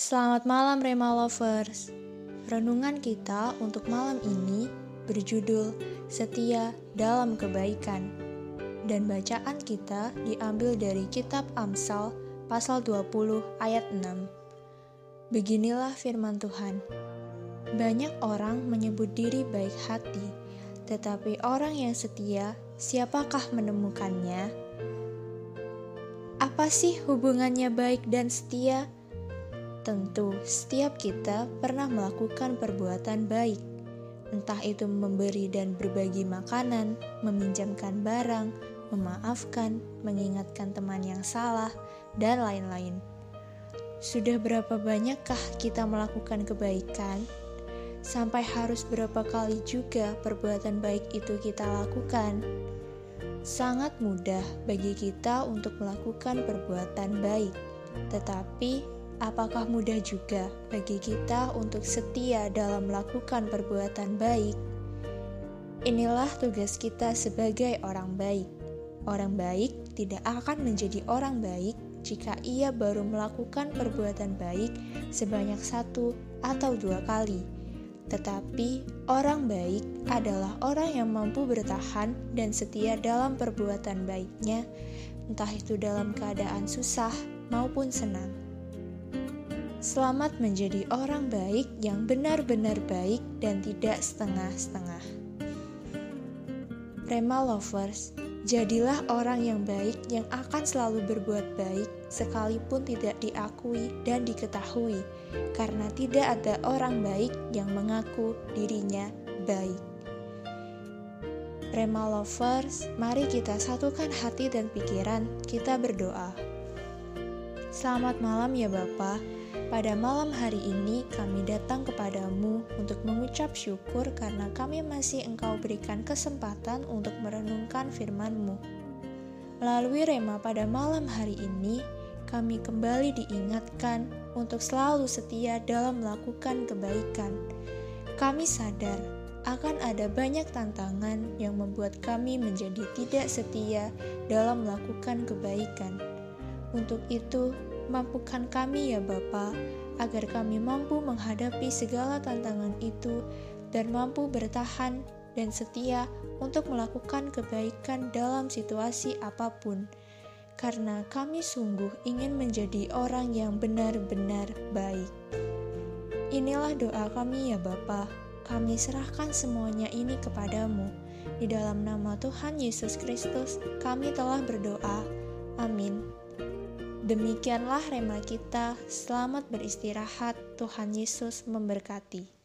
Selamat malam Rema Lovers. Renungan kita untuk malam ini berjudul Setia dalam Kebaikan. Dan bacaan kita diambil dari kitab Amsal pasal 20 ayat 6. Beginilah firman Tuhan. Banyak orang menyebut diri baik hati, tetapi orang yang setia, siapakah menemukannya? Apa sih hubungannya baik dan setia? Tentu, setiap kita pernah melakukan perbuatan baik, entah itu memberi dan berbagi makanan, meminjamkan barang, memaafkan, mengingatkan teman yang salah, dan lain-lain. Sudah berapa banyakkah kita melakukan kebaikan? Sampai harus berapa kali juga perbuatan baik itu kita lakukan? Sangat mudah bagi kita untuk melakukan perbuatan baik, tetapi apakah mudah juga bagi kita untuk setia dalam melakukan perbuatan baik? Inilah tugas kita sebagai orang baik. Orang baik tidak akan menjadi orang baik jika ia baru melakukan perbuatan baik sebanyak satu atau dua kali tetapi orang baik adalah orang yang mampu bertahan dan setia dalam perbuatan baiknya, entah itu dalam keadaan susah maupun senang. Selamat menjadi orang baik yang benar-benar baik dan tidak setengah-setengah. Rema Lovers, Jadilah orang yang baik yang akan selalu berbuat baik sekalipun tidak diakui dan diketahui, karena tidak ada orang baik yang mengaku dirinya baik. Rema Lovers, mari kita satukan hati dan pikiran, kita berdoa. Selamat malam ya Bapak. Pada malam hari ini kami datang kepadamu untuk mengucap syukur karena kami masih engkau berikan kesempatan untuk merenungkan firman-Mu. Melalui rema pada malam hari ini, kami kembali diingatkan untuk selalu setia dalam melakukan kebaikan. Kami sadar akan ada banyak tantangan yang membuat kami menjadi tidak setia dalam melakukan kebaikan. Untuk itu, Mampukan kami ya Bapa, agar kami mampu menghadapi segala tantangan itu dan mampu bertahan dan setia untuk melakukan kebaikan dalam situasi apa pun. Karena kami sungguh ingin menjadi orang yang benar-benar baik. Inilah doa kami ya Bapa. Kami serahkan semuanya ini kepadamu. Di dalam nama Tuhan Yesus Kristus, kami telah berdoa. Amin. Demikianlah rema kita. Selamat beristirahat. Tuhan Yesus memberkati.